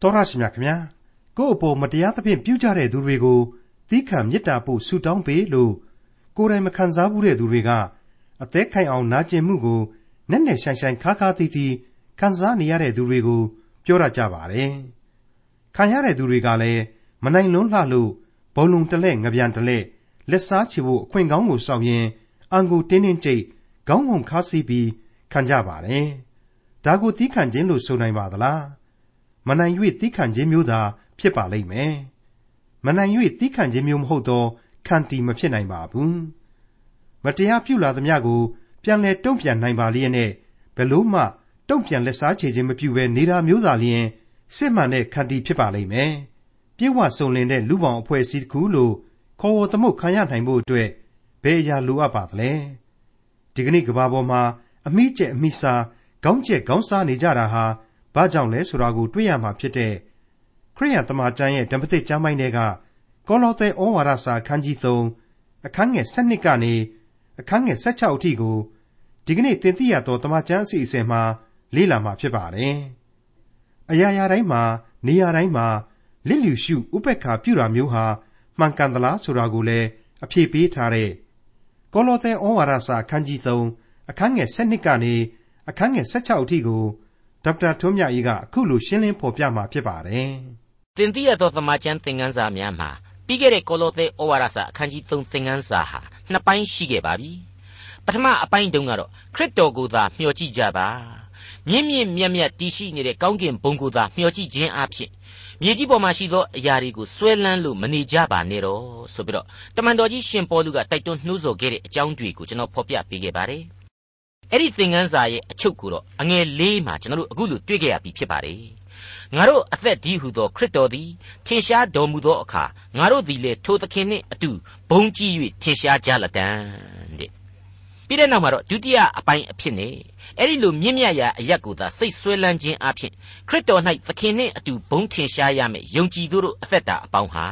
တော်ရရှိမြခင်ဗျာကိုယ့်အပေါ်မတရားသဖြင့်ပြုကြတဲ့သူတွေကိုသီးခံမေတ္တာပို့ဆုတောင်းပေးလို့ကိုယ်တိုင်မခံစားဘူးတဲ့သူတွေကအသက်ခိုင်အောင်နာကျင်မှုကိုနဲ့နဲ့ဆိုင်ဆိုင်ခါခါသီးသီးခံစားနေရတဲ့သူတွေကိုပြောရကြပါတယ်ခံရတဲ့သူတွေကလည်းမနိုင်လွန်းလှလို့ဘုံလုံးတလဲငပြန်တလဲလက်စားချဖို့အခွင့်ကောင်းကိုစောင့်ရင်အန်ကိုတင်းတင်းကြိတ်ခေါင်းငုံခါစီးပြီးခံကြပါတယ်ဒါကိုသီးခံခြင်းလို့ဆိုနိုင်ပါသလား မနိုင်၍သီးခံခြင်းမျိုးသာဖြစ်ပါလိမ့်မယ်။မနိုင်၍သီးခံခြင်းမျိုးမဟုတ်သောခံတီမဖြစ်နိုင်ပါဘူး။မတရားပြုလာသမျှကို ပြန်လဲတုံ့ပြန်နိုင်ပါလျက်နဲ့ဘယ်လို့မှတုံ့ပြန်လက်စားချေခြင်းမပြုဘဲနေတာမျိုးသာလျင်စစ်မှန်တဲ့ခံတီဖြစ်ပါလိမ့်မယ်။ပြေဝစုံလင်တဲ့လူပောင်အဖွဲ့အစည်းတစ်ခုလို့ခေါ်ဝသမုတ်ခံရနိုင်ဖို့အတွက်ဘယ်အရာလိုအပ်ပါသလဲ။ဒီကနေ့ကဘာပေါ်မှာအမိကျက်အမိစားခေါင်းကျက်ခေါင်းစားနေကြတာဟာ ဘာကြောင့်လဲဆိုတာကို တွေ့ရမှာဖြစ်တဲ့ ခရိယံတမန်ကျမ်းရဲ့ ဓမ္မသစ်ကျမ်းပိုင်းတွေကကောလောသဲဩဝါဒစာအခန်းကြီး3အခန်းငယ်7ကနေ အခန်းငယ်16အထိကို ဒီကနေ့ သင်သိရသောတမန်ကျမ်းအစီအစဉ်မှာ လေ့လာမှာဖြစ်ပါတယ်။အရာရာတိုင်းမှာ နေရာတိုင်းမှာလစ်လျူရှု ဥပက္ခာပြုတာမျိုးဟာ မှန်ကန်သလားဆိုတာကိုလည်း အဖြေပေးထားတဲ့ ကောလောသဲဩဝါဒစာ အခန်းကြီး3အခန်းငယ်7ကနေ အခန်းငယ်16အထိကို ဒေါက်တာထွန်းမြတ်အေးကအခုလိုရှင်းလင်းဖော်ပြมาဖြစ်ပါတယ်။သင်သိရသောသမာကျမ်းသင်ခန်းစာများမှာပြီးခဲ့တဲ့ကောလောသဲဩဝါဒစာအခန်းကြီး3သင်ခန်းစာဟာနှစ်ပိုင်းရှိခဲ့ပါပြီ။ပထမအပိုင်းတုန်းကတော့ခရစ်တော်ကိုသာမျှော်ကြည့်ကြပါ။မြင့်မြင့်မြတ်မြတ်တည်ရှိနေတဲ့ကောင်းကင်ဘုံကိုသာမျှော်ကြည့်ခြင်းအဖြစ်မြေကြီးပေါ်မှာရှိသောအရာတွေကိုစွဲလန်းလို့မနေကြပါနဲ့တော့ဆိုပြီးတော့တမန်တော်ကြီးရှင်ပေါလုကတိုက်တွန်းနှိုးဆော်ခဲ့တဲ့အကြောင်းတွေကိုကျွန်တော်ဖော်ပြပေးခဲ့ပါတယ်။ အဲ့ဒီသင်ခန်းစာရဲ့အချုပ်ကိုတော့အငယ်လေးမှာကျွန်တော်တို့အခုလိုတွေ့ကြရပြီဖြစ်ပါတယ်ငါတို့အသက်ဒီဟုသောခရစ်တော်သည်ထင်ရှားတော်မူသောအခါငါတို့သည်လည်းထိုသခင်နှင့်အတူဘုံကြည့်၍ထင်ရှားကြလတံတဲ့ပြီးတဲ့နောက်မှာတော့ဒုတိယအပိုင်းအဖြစ်နဲ့အဲ့ဒီလိုမြင့်မြတ်ရာအရက်ကိုသာစိတ်ဆွဲလန်းခြင်းအဖြစ်ခရစ်တော်၌သခင်နှင့်အတူဘုံထင်ရှားရမယ်ယုံကြည်သူတို့အသက်တာအပေါင်းဟာ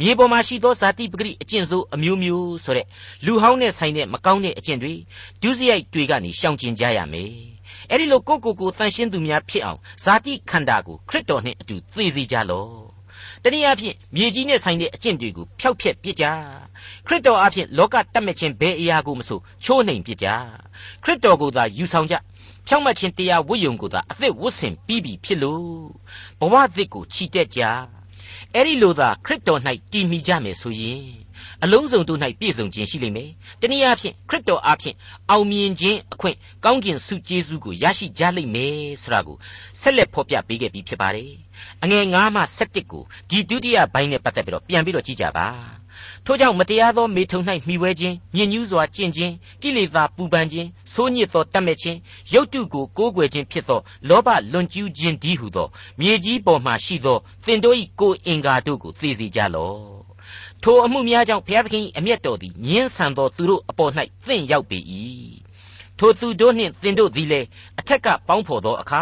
မြေပေါ်မှာရှိသောဇာတိပဂရိအကျင့်ဆိုးအမျိုးမျိုးဆိုတဲ့လူဟောင်းနဲ့ဆိုင်တဲ့မကောင်းတဲ့အကျင့်တွေဒုစရိုက်တွေကနေရှောင်ကျဉ်ကြရမယ်အဲ့ဒီလိုကိုကိုကိုတန်ရှင်းသူများဖြစ်အောင်ဇာတိခန္ဓာကိုခရစ်တော်နှင့်အတူသေစေကြလော့တနည်းအားဖြင့်မြေကြီးနဲ့ဆိုင်တဲ့အကျင့်တွေကိုဖျောက်ဖျက်ပစ်ကြခရစ်တော်အားဖြင့်လောကတတ်မဲ့ခြင်းဘယ်အရာကိုမဆိုချိုးနှိမ်ပစ်ကြခရစ်တော်ကိုသာယူဆောင်ကြဖြောင့်မတ်ခြင်းတရားဝိယုံကိုသာအသက်ဝတ်ဆင်ပြီးပြီဖြစ်လို့ဘဝသစ်ကိုချီတက်ကြ အဲ့ဒီလိုသာခရစ်တော်၌တည်မိကြမယ်ဆိုရင်အလုံးစုံတို့၌ပြည့်စုံခြင်းရှိလိမ့်မယ်။တနည်းအားဖြင့်ခရစ်တော်အားဖြင့်အောင်မြင်ခြင်းအခွင့်ကောင်းကျင်ဆုကျေးဇူးကိုရရှိကြလိမ့်မယ်ဆိုတာကိုဆက်လက်ဖော်ပြပေးခဲ့ပြီးဖြစ်ပါတယ်။အငယ်9မှ17ကိုဒီဒုတိယဘိုင်းနဲ့ပတ်သက်ပြီးတော့ပြန်ပြီးတော့ကြည့်ကြပါ။ ထို့ကြောင့်မတရားသောမေထုံ၌မှီဝဲခြင်းညဉ့်ညူးစွာကျင့်ခြင်းကိလေသာပူပန်ခြင်းဆိုးညစ်သောတတ်မဲ့ခြင်းရုပ်တုကိုကိုးကွယ်ခြင်းဖြစ်သောလောဘလွန်ကျူးခြင်းဒီဟုသောမြေကြီးပေါ်မှရှိသောသင်တို့၏ကိုယ်အင်္ဂါတို့ကိုသိစေကြလော့ထိုအမှုများကြောင့်ဘုရားသခင်၏အမျက်တော်သည်ညှင်းဆန်သောသူတို့အပေါ်၌သင့်ရောက်ပေ၏ ထိုသူတို့နှင့်သင်တို့သည်လည်းအထက်ကပေါင်းဖော်သောအခါ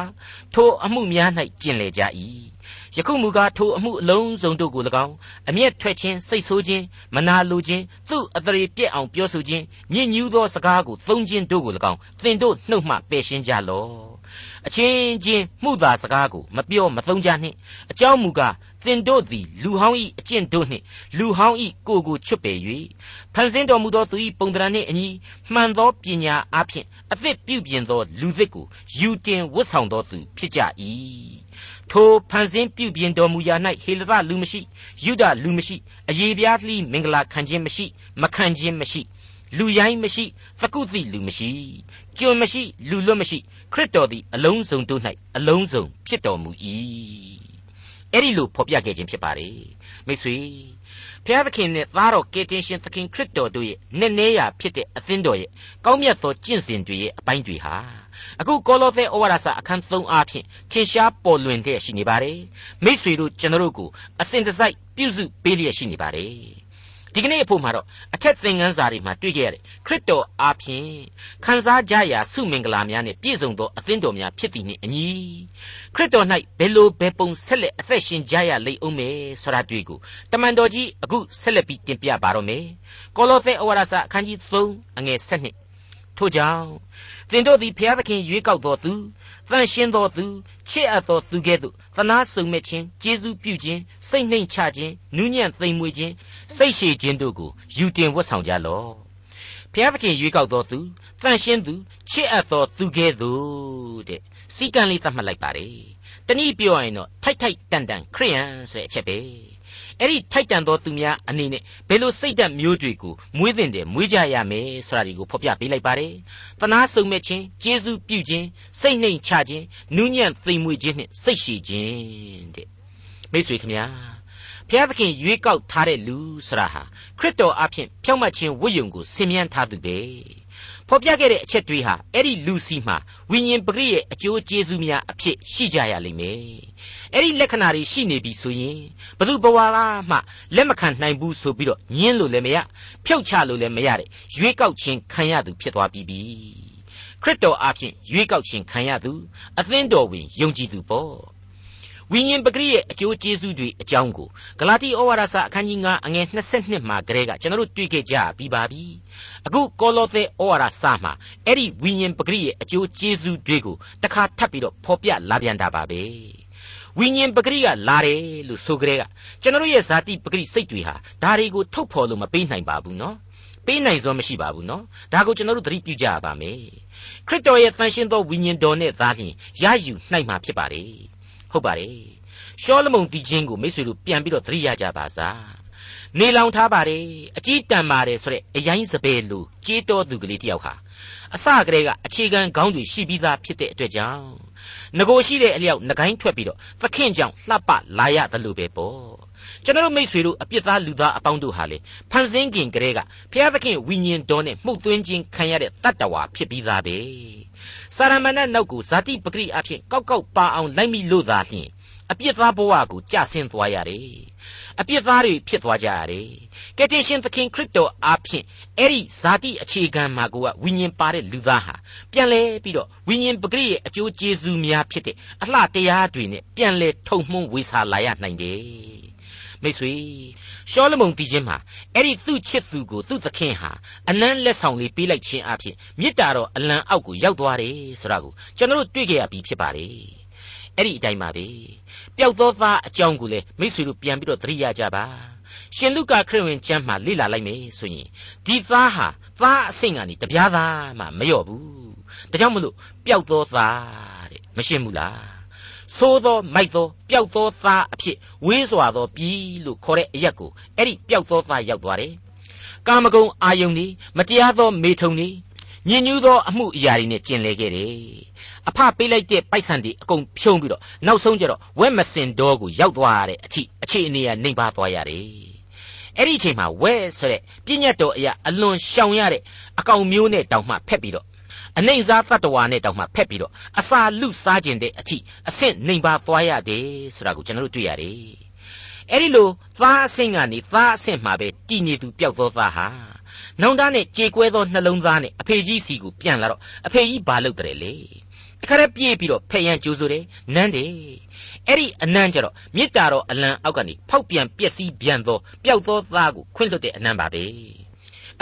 ထိုအမှုများ၌ကျင်လေကြ၏ယခုမူကားထိုအမှုအလုံးစုံတို့ကို၎င်းအမျက်ထွက်ခြင်းစိတ်ဆိုးခြင်းမနာလိုခြင်းသူ့အတရေပြက်အောင်ပြောဆိုခြင်းညစ်ညူးသောစကားကိုသုံးခြင်းတို့ကို၎င်းသင်တို့နှုတ်မှပယ်ရှင်းကြလော့အချင်းချင်းမှုသာစကားကိုမပြောမသုံးကြနှင့်အကြောင်းမူကား သင်တို့သည်လူဟောင်း၏အကျင့်တို့နှင့်လူဟောင်း၏ကိုယ်ကိုချွတ်ပယ်၍ဖန်ဆင်းတော်မူသောသူ၏ပုံသဏ္ဍာန်နှင့်အညီမှန်သောပညာအဖျင်အသစ်ပြုပြင်သောလူသစ်ကိုယူတင်ဝတ်ဆောင်သောသူဖြစ်ကြ၏ထိုဖန်ဆင်းပြုပြင်တော်မူရာ၌ဟေလသလူမရှိယုဒလူမရှိအယေပြားလှီးမင်္ဂလာခံခြင်းမရှိ မခံခြင်းမရှိလူရိုင်းမရှိသကုသိလူမရှိကျွန်မရှိ လူလွတ်မရှိခရစ်တော်သည်အလုံးစုံတို့၌အလုံးစုံဖြစ်တော်မူ၏ အဲ့ဒီလိုဖော်ပြခဲ့ခြင်းဖြစ်ပါတယ်မိတ်ဆွေဘုရားသခင်နဲ့သားတော်ကယ်တင်ရှင်သခင်ခရစ်တော်တို့ရဲ့နည်းနည်းရာဖြစ်တဲ့အသင်းတော်ရဲ့ကောင်းမြတ်သောကျင့်စဉ်တွေရဲ့အပိုင်းတွေဟာအခုကောလောသဲဩဝါဒစာအခန်း3အားဖြင့်ထင်ရှားပေါ်လွင်တဲ့ရှိနေပါတယ်မိษွေတို့ကျွန်တော်တို့ကိုအစဉ်တစိုက်ပြုစုပေးလျက်ရှိနေပါတယ် ဒီကနေ့အဖို့မှာတော့အထက်သင်ခန်းစာတွေမှာတွေ့ကြရတယ်ခရစ်တော်အားဖြင့်ခံစားကြရာစုမင်္ဂလာများနဲ့ပြည့်စုံသောအသင်းတော်များဖြစ်သည်နှင့်အညီခရစ်တော်၌ဘယ်လိုဘယ်ပုံဆက်လက်အသက်ရှင်ကြရလိမ့်အောင်မယ်ဆိုတာတွေ့ကိုတမန်တော်ကြီးအခုဆက်လက်ပြီးတင်ပြပါတော့မယ်ကောလောသဲဩဝါဒစာအခန်းကြီး3အငယ်7ထို့ကြောင့်သင်တို့သည်ဘုရားသခင်ရွေးကောက်တော်သူတန်ရှင်းတော်သူချစ်အပ်တော်သူကဲ့သို့ သနာစုံမဲ့ခြင်းကျေးဇူးပြုခြင်းစိတ်နှိမ်ချခြင်းနူးညံ့သိမ်မွေ့ခြင်းစိတ်ရှည်ခြင်းတို့ကိုယူတင်ဝတ်ဆောင်ကြလော့ဘုရားသခင်ရွေးကောက်တော်သူတန်ရှင်းသူချစ်အပ်တော်သူကဲ့သို့တဲ့စီကံလေးသတ်မှတ်လိုက်ပါတယ်တနည်းပြောရရင်တော့ထိုက်ထိုက်တန်တန်ခရိယန်ဆိုတဲ့အချက်ပဲ အဲ့ဒီထိုက်တန်သောသူများအနေနဲ့ဘယ်လိုစိတ်ဓာတ်မျိုးတွေကိုမွေးသင့်တယ်မွေးကြရမယ်ဆိုတာဒီကိုဖော်ပြပေးလိုက်ပါတယ်။တနာစုံမဲ့ခြင်းကျေးဇူးပြုခြင်းစိတ်နှိမ်ချခြင်းနူးညံ့သိမ်မွေ့ခြင်းနှင့်စိတ်ရှည်ခြင်းတဲ့မိတ်ဆွေခင်ဗျာဘုရားသခင်ရွေးကောက်ထားတဲ့လူဆိုတာဟာခရစ်တော်အဖင်ဖြောင့်မတ်ခြင်းဝိယုံကိုဆင်မြန်းထားသူပဲ ဖော်ပြခဲ့တဲ့အချက်တွေဟာအဲ့ဒီလူစီမှာဝိညာဉ်ပဂရိရဲ့အကျိုးကျေးဇူးများအဖြစ်ရှိကြရလိမ့်မယ်။အဲ့ဒီလက္ခဏာတွေရှိနေပြီဆိုရင်ဘသူဘဝကမှလက်မခံနိုင်ဘူးဆိုပြီးတော့ညင်းလို့လည်းမရဖြုတ်ချလို့လည်းမရတဲ့ရွေးကောက်ခြင်းခံရသူဖြစ်သွားပြီးပြီ။ခရစ်တော်အဖင်ရွေးကောက်ခြင်းခံရသူအသင်းတော်ဝင်ယုံကြည်သူပေါ့။ ဝိညာဉ်ပဂရိရဲ့အကျိုးကျေးဇူးတွေအကြောင်းကိုဂလာတိဩဝါဒစာအခန်းကြီး9အငယ်22မှာကလေးကကျွန်တော်တို့တွေ့ခဲ့ကြပြီးပါပြီအခုကောလောသဲဩဝါဒစာမှာအဲ့ဒီဝိညာဉ်ပဂရိရဲ့အကျိုးကျေးဇူးတွေကိုတခါထပ်ပြီးတော့ဖော်ပြလာပြန်တာပါပဲဝိညာဉ်ပဂရိကလာတယ်လို့ဆိုကြတဲ့ကကျွန်တော်ရဲ့ဇာတိပဂရိစိတ်တွေဟာဒါတွေကိုထုတ်ဖော်လို့မပေးနိုင်ပါဘူးနော်ပေးနိုင်စွမ်းမရှိပါဘူးနော်ဒါကိုကျွန်တော်တို့သတိပြုကြရပါမယ်ခရစ်တော်ရဲ့တန်ရှင်းသောဝိညာဉ်တော်နဲ့သားလျှင်ရယူနိုင်မှာဖြစ်ပါတယ် ဟုတ်ပါတယ်ရှောလမုန်တီချင်းကိုမိတ်ဆွေတို့ပြန်ပြီးတော့သတိရကြပါစားနေလောင်ထားပါတယ်အကြီးတန်ပါတယ်ဆိုတဲ့အရင်စပယ်လူကြေးတော်သူကလေးတယောက်ဟာအစကတည်းကအခြေခံခေါင်းတွေရှိပြီးသားဖြစ်တဲ့အတွက်ကြောင့်ငကိုရှိတဲ့အလျောက်ငကိုင်းထွက်ပြီးတော့သခင်ကြောင့်လှပလာရတယ်လို့ပဲပေါ့ ကျွန်တော်တို့မိษွေတို့အပြစ်သားလူသားအပေါင်းတို့ဟာလေဖန်ဆင်းခင်ကတည်းကဘုရားသခင်ဝိညာဉ်တော်နဲ့မှုတ်သွင်းခြင်းခံရတဲ့တတ္တဝါဖြစ်ပြီးသားပဲစာရမဏေနောက်ကိုဇာတိပဂရိအဖြစ်ကောက်ကောက်ပါအောင်လိုက်မိလို့သာလျှင်အပြစ်သားဘဝကိုကြဆင်းသွားရတယ်အပြစ်သားတွေဖြစ်သွားကြရတယ်ကယ်တင်ရှင်သခင်ခရစ်တော်အားဖြင့်အဲ့ဒီဇာတိအခြေခံမှာကိုကဝိညာဉ်ပါတဲ့လူသားဟာပြန်လဲပြီးတော့ဝိညာဉ်ပဂရိရဲ့အကျိုးကျေးဇူးများဖြစ်တဲ့အလှတရားတွေနဲ့ပြန်လဲထုံမှုန့်ဝေစာလာရနိုင်တယ် မိတ်ဆွေရှောလမုန်တီချင်းမှာအဲ့ဒီသူ့ချစ်သူကိုသူ့သခင်ဟာအနမ်းလက်ဆောင်လေးပေးလိုက်ခြင်းအဖြစ်မေတ္တာတော်အလံအောက်ကိုရောက်သွားတယ်ဆိုတာကိုကျွန်တော်တို့တွေ့ကြရပြီဖြစ်ပါတယ်အဲ့ဒီအတိုင်းပါပဲပျောက်သောသားအကြောင်းကိုလည်းမိတ်ဆွေတို့ပြန်ပြီးတော့သတိရကြပါရှင်လုကာခရစ်ဝင်ကျမ်းမှာလေ့လာလိုက်မယ်ဆိုရင်ဒီသားဟာသားအဆင့်ကနေတပြားသားမှမလျော့ဘူးဒါကြောင့်မလို့ပျောက်သောသားတဲ့မရှင်းဘူးလား သိုးသောမိုက်သောပျောက်သောသားအဖြစ်ဝေးစွာသောပြည်လို့ခေါ်တဲ့အရက်ကိုအဲ့ဒီပျောက်သောသားရောက်သွားတယ်ကာမဂုဏ်အာယုန်နေမတရားသောမေထုံနေညဉ့်ညူးသောအမှုအရာတွေနဲ့ကျင်လည်ခဲ့တယ်အဖပေးလိုက်တဲ့ပိုက်ဆံတွေအကုန်ဖြုံးပြီးတော့နောက်ဆုံးကျတော့ဝက်မစင်တော်ကိုရောက်သွားရတဲ့အထိအခြေအနေကနှိမ်ပါသွားရတယ်အဲ့ဒီအချိန်မှာဝဲဆိုတဲ့ပြည့်ညတ်တော်အရာအလွန်ရှောင်ရတဲ့အကောင်မျိုးနဲ့တောင်မှဖက်ပြီးတော့ အနှိမ့်စားတတ္တဝါနဲ့တောင်မှဖက်ပြီးတော့အစာလူစားခြင်းတဲ့အထိအဆင့်နှိမ်ပါသွားရတယ်ဆိုတာကိုကျွန်တော်တို့တွေ့ရတယ်အဲ့ဒီလိုသားအဆင့်ကနေသားအဆင့်မှာပဲတည်နေသူပျောက်သောသားဟာနောင်တနဲ့ကြေကွဲသောနှလုံးသားနဲ့အဖေကြီးစီကိုပြန်လာတော့အဖေကြီးဘာလုပ်တယ်လေတခါတည်းပြေးပြီးတော့ဖက်ရန်ကြိုးဆိုတယ်နန်းတယ်အဲ့ဒီအနန်းကြတော့မေတ္တာတော်အလံအောက်ကနေဖောက်ပြန်ပျက်စီးပြန်သောပျောက်သောသားကိုခွင့်လွတ်တဲ့အနန်းပါပဲ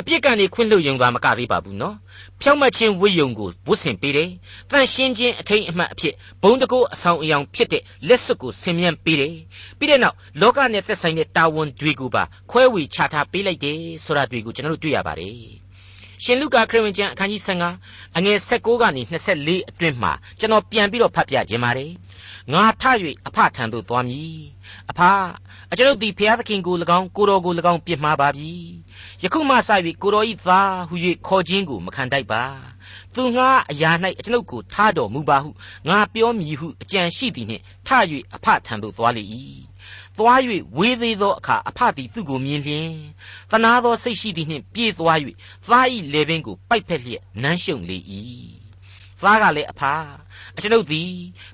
အပြစ်ကနေခွင့်လွတ်ယုံသားမကသေးပါဘူးနော်ဖြောင့်မတ်ခြင်းဝိယုံကိုဝတ်ဆင်ပေးတယ်တန်ရှင်းခြင်းအထိန်အမှတ်အဖြစ်ဘုံတကောအဆောင်အယောင်ဖြစ်တဲ့လက်စွပ်ကိုဆင်မြန်းပေးတယ်ပြီးတဲ့နောက်လောကနဲ့သက်ဆိုင်တဲ့တာဝန်တွေကိုပါခွဲဝေချထားပေးလိုက်တယ်ဆိုတာတွေကိုကျွန်တော်တို့တွေ့ရပါတယ်ရှင်လုကာခရစ်ဝင်ကျမ်းအခန်းကြီး15အငယ်16ကနေ24အတွင်းမှာကျွန်တော်ပြန်ပြီးတော့ဖတ်ပြခြင်းပါတယ်ငါထ၍အဖထံသို့သွားမည်အဖအကျွန်ုပ်သည်ဖျားသခင်ကို၎င်းကိုတော်ကို၎င်းပြစ်မှားပါပြီ ယခုမှစ၍ကိုတော်ဤသားဟု၍ခေါ်ခြင်းကိုမခံတိုက်ပါသူငါအရာ၌အကျွန်ုပ်ကိုထားတော်မူပါဟုငါပြောမည်ဟုအကြံရှိသည်နှင့်ထ၍အဖထံသို့သွားလေ၏သွား၍ဝေးသေးသောအခါအဖသည်သူ့ကိုမြင်လျင်သနာသောစိတ်ရှိသည်နှင့်ပြေးသွား၍သား၏လေပင်ကိုပိုက်ဖက်လျက်နမ်းရှုံလေ၏သားကလည်းအဖအကျွန်ုပ်သည်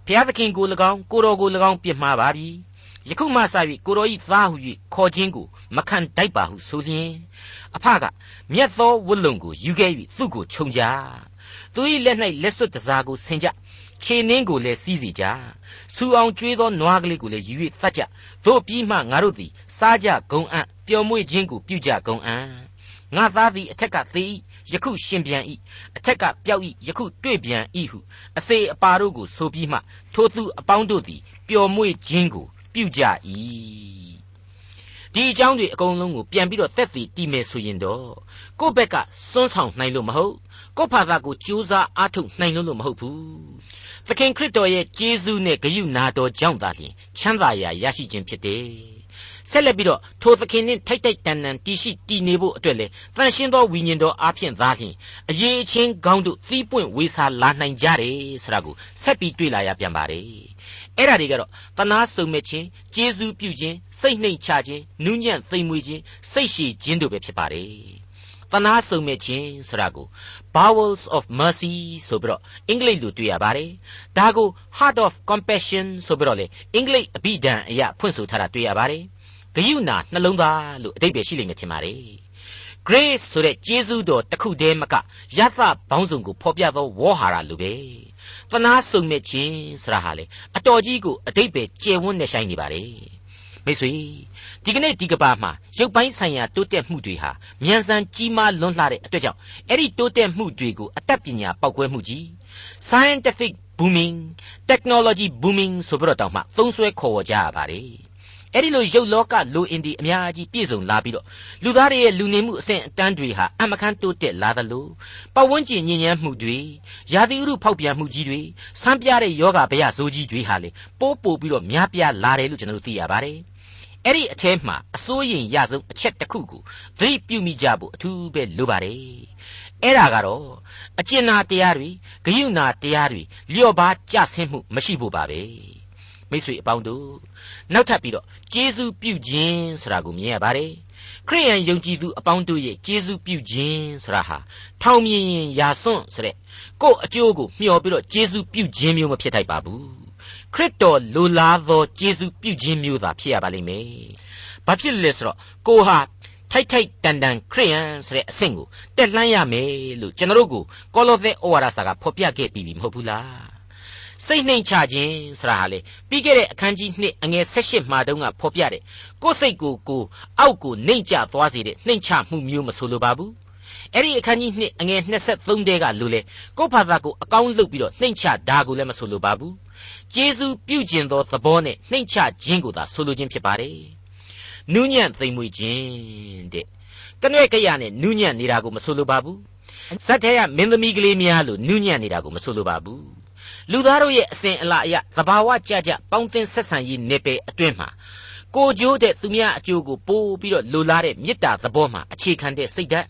ဘုရားသခင်ကို၎င်းကိုတော်ကို၎င်းပြစ်မှားပါပြီ ယခုမှစ၍ကိုတော်ဤသားဟု၍ခေါ်ခြင်းကိုမခံတိုက်ပါဟုဆိုလျင်အဖကမြတ်သောဝတ်လုံကိုယူခဲ့၍သူ့ကိုခြုံကြသူ၏လက်၌လက်စွပ်တစားကိုဆင်ကြခြေနှင်းကိုလည်းစီးစီကြစူအောင်ကျွေးသောနွားကလေးကိုလည်းယူ၍သတ်ကြတို့ပြီးမှငါတို့သည်စားကြဂုံအံ့ပျော်မွေ့ခြင်းကိုပြုကြဂုံအံ့ငါသားသည်အထက်ကသေ၏ယခုရှင်ပြန်၏အထက်ကပျောက်၏ယခုတွေ့ပြန်၏ဟုအစေအပါတို့ကိုဆိုပြီးမှထိုသူအပေါင်းတို့သည်ပျော်မွေ့ခြင်းကို ပြုကြ၏ဒီအကြောင်းတွေအကုန်လုံးကိုပြန်ပြီးတော့တက်တည်တည်မယ်ဆိုရင်တော့ကိုယ့်ဘက်ကစွန်းဆောင်နိုင်လို့မဟုတ်ကိုယ့်ဘာသာကိုကြိုးစားအားထုတ်နိုင်လို့မဟုတ်ဘူးသခင်ခရစ်တော်ရဲ့ကျေးဇူးနဲ့ဂရုနာတော်ကြောင့်သာလျှင်ချမ်းသာရာရရှိခြင်းဖြစ်တယ်ဆက်လက်ပြီးတော့ထိုသခင်နှင့်ထိုက်ထိုက်တန်တန်တည်ရှိတည်နေဖို့အတွက်လေတန်ရှင်းသောဝိညာဉ်တော်အားဖြင့်သာလျှင်အရေးအချင်းကောင်းတို့သီးပွင့်ဝေစာလာနိုင်ကြတယ်ဆိုတာကိုဆက်ပြီးတွေ့လာရပြန်ပါတယ် အဲ့ဒါတွေကတော့တနာစုံမဲ့ခြင်းကျေးဇူးပြုခြင်းစိတ်နှိမ်ချခြင်းနူးညံ့သိမ်မွေ့ခြင်းစိတ်ရှည်ခြင်းတို့ပဲဖြစ်ပါတယ်တနာစုံမဲ့ခြင်းဆိုတာကို bowels of mercy ဆိုပြီးတော့အင်္ဂလိပ်လိုတွေ့ရပါတယ်ဒါကို heart of compassion ဆိုပြီးတော့လေအင်္ဂလိပ်အဘိဓာန်အရာဖွင့်ဆိုထားတာတွေ့ရပါတယ်ဂယုဏနှလုံးသားလို့အတိတ်ပဲရှိလိမ့်မယ်ထင်ပါတယ် grace ဆိုတဲ့ကျေးဇူးတော်တစ်ခုတည်းမကယသဘောင်းဆောင်ကိုဖော်ပြသောဝေါ်ဟာရလိုပဲ သနာစုံမဲ့ခြင်းဆိုတာဟာလေအတော်ကြီးကိုအတိတ်ပဲကျယ်ဝန်းနေဆိုင်နေပါလေမိတ်ဆွေဒီကနေ့ဒီကဘာမှာရုပ်ပိုင်းဆိုင်ရာတိုးတက်မှုတွေဟာမြန်ဆန်ကြီးမားလွန်းလှတဲ့အတွက်ကြောင့်အဲ့ဒီတိုးတက်မှုတွေကိုအတတ်ပညာပေါက်ကွဲမှုကြီး scientific booming technology booming ဆိုပြီးတော့တောင်မှသုံးဆွဲခေါ်ဝေါ်ကြရပါတယ် အဲ့ဒီလိုရုပ်လောကလူအင်ဒီအများကြီးပြည့်စုံလာပြီးတော့လူသားတွေရဲ့လူနေမှုအဆင့်အတန်းတွေဟာအမခန်းတိုးတက်လာသလိုပတ်ဝန်းကျင်ညဉ့်ညမ်းမှုတွေရာသီဥတုဖောက်ပြန်မှုကြီးတွေဆန်းပြတဲ့ယောဂဗျာဇိုးကြီးတွေဟာလေပိုးပို့ပြီးတော့များပြားလာတယ်လို့ကျွန်တော်တို့သိရပါတယ်အဲ့ဒီအထဲမှာအစိုးရင်ရဆုံးအချက်တစ်ခုကိုသတိပြုမိကြဖို့အထူးပဲလိုပါတယ်အဲ့ဒါကတော့အကျဉ်းနာတရားတွေဂယုဏတရားတွေလျော့ပါကြဆင်းမှုမရှိဖို့ပါပဲ မိတ်ဆွေအပေါင်းတို့နောက်ထပ်ပြီးတော့ကျေးဇူးပြုခြင်းဆိုတာကိုမြင်ရပါတယ်ခရိယန်ယုံကြည်သူအပေါင်းတို့ရဲ့ကျေးဇူးပြုခြင်းဆိုတာဟာထောင်မြင်ရင်ရာစွန့်ဆိုတဲ့ကို့အကျိုးကိုမျှော်ပြီးတော့ကျေးဇူးပြုခြင်းမျိုးမဖြစ်ထိုက်ပါဘူးခရစ်တော်လိုလားသောကျေးဇူးပြုခြင်းမျိုးသာဖြစ်ရပါလိမ့်မယ်ဘာဖြစ်လဲဆိုတော့ကိုဟာထိုက်ထိုက်တန်တန်ခရိယန်ဆိုတဲ့အဆင့်ကိုတက်လှမ်းရမယ်လို့ကျွန်တော်တို့ကိုကောလောသဲဩဝါဒစာကဖော်ပြခဲ့ပြီးပြီမဟုတ်ဘူးလား စိတ်နှိမ်ချခြင်းဆိုတာဟာလေပြီးခဲ့တဲ့အခန်းကြီး2အငယ်16မှာတုန်းကဖော်ပြတဲ့ကိုယ်စိတ်ကိုကိုအောက်ကိုနှိမ်ချသွားစေတဲ့နှိမ်ချမှုမျိုးမဆိုလိုပါဘူးအဲ့ဒီအခန်းကြီး2အငယ်23တဲကလူလေကိုယ့်ဘာသာကိုအကောင်းလုပ်ပြီးတော့နှိမ်ချတာကိုလည်းမဆိုလိုပါဘူးကျေးဇူးပြုကျင်သောသဘောနဲ့နှိမ်ချခြင်းကိုသာဆိုလိုခြင်းဖြစ်ပါတယ်နူးညံ့သိမ်မွေ့ခြင်းတဲ့တနွဲ့ကြရနဲ့နူးညံ့နေတာကိုမဆိုလိုပါဘူးဇက်ထဲကမင်းသမီးကလေးများလို့နူးညံ့နေတာကိုမဆိုလိုပါဘူး လူသားတို့ရဲ့အစဉ်အလာအရသဘာဝကြကြပေါင်းသင်းဆက်ဆံရေးနေပယ်အတွင်းမှာကိုကြိုးတဲ့သူများအကျိုးကိုပိုးပြီးတော့လိုလားတဲ့မေတ္တာသဘောမှာအခြေခံတဲ့စိတ်ဓာတ်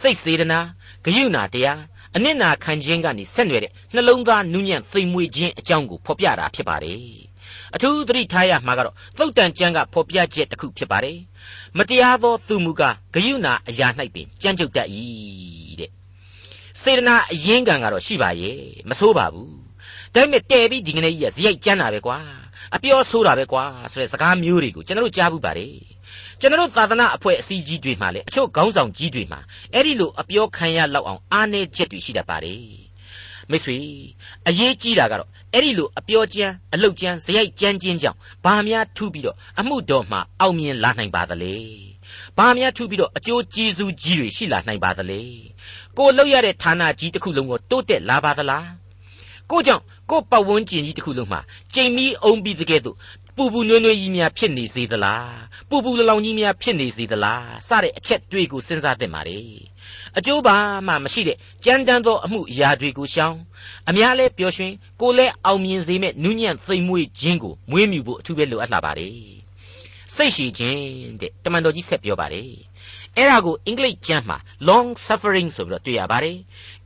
စိတ်စေတနာဂယုဏတရားအနစ်နာခံခြင်းကနေဆက်နွယ်တဲ့နှလုံးသားနူးညံ့သိမ်မွေ့ခြင်းအကြောင်းကိုဖော်ပြတာဖြစ်ပါတယ်အထူးသတိထားရမှာကတော့သုတ်တန်ကျမ်းကဖော်ပြချက်တစ်ခုဖြစ်ပါတယ်မတရားသောသူမူကားဂယုဏအရာ၌ပင်ကြမ်းကြုတ်တတ်၏တဲ့စေတနာအရင်းကံကတော့ရှိပါရဲ့မဆိုးပါဘူး ဒါပေမဲ့တဲပြီးဒီကနေ့ကြီးကဇရိုက်ကျမ်းတာပဲကွာအပြောဆိုးတာပဲကွာဆိုတဲ့စကားမျိုးတွေကိုကျွန်တော်တို့ကြားဘူးပါတယ်ကျွန်တော်တို့သာသနာအဖွဲ့အစည်းကြီးတွေမှာလည်းအချို့ခေါင်းဆောင်ကြီးတွေမှာအဲ့ဒီလိုအပြောခံရလောက်အောင်အားနည်းချက်တွေရှိတတ်ပါတယ်မိတ်ဆွေအရေးကြီးတာကတော့အဲ့ဒီလိုအပြောကျမ်းအလုတ်ကျမ်းဇရိုက်ကျမ်းချင်းကြောင့်ဘာများထူးပြီးတော့အမှုတော်မှာအောင်မြင်လာနိုင်ပါသလဲဘာများထူးပြီးတော့အကျိုးကျေးဇူးကြီးတွေရှိလာနိုင်ပါသလဲကိုလောက်ရတဲ့ဌာနကြီးတစ်ခုလုံးကိုတိုးတက်လာပါသလားကိုကြောင့် ကိုပတ်ဝန်းကျင်ကြီးတစ်ခုလုံးမှာကြိမ်မီအုံပြီးတကယ်တော့ပူပူနွေးနွေးကြီးများဖြစ်နေစေသလားပူပူလလောင်ကြီးများဖြစ်နေစေသလားစတဲ့အချက်တွေကိုစဉ်းစားသင့်ပါ रे အကျိုးပါမှမရှိတဲ့ကြမ်းတမ်းသောအမှုအရာတွေကိုရှောင်အများလဲပျော်ရွှင်ကိုလဲအောင်မြင်စေမဲ့နူးညံ့သိမ်မွေ့ခြင်းကိုမွေးမြူဖို့အထူးပဲလိုအပ်လာပါ रे စိတ်ရှိခြင်းတဲ့တမန်တော်ကြီးဆက်ပြောပါ रे အဲ့ဒါကိုအင်္ဂလိပ်ကျမ်းမှာ long suffering ဆိုပြီးတော့တွေ့ရပါတယ်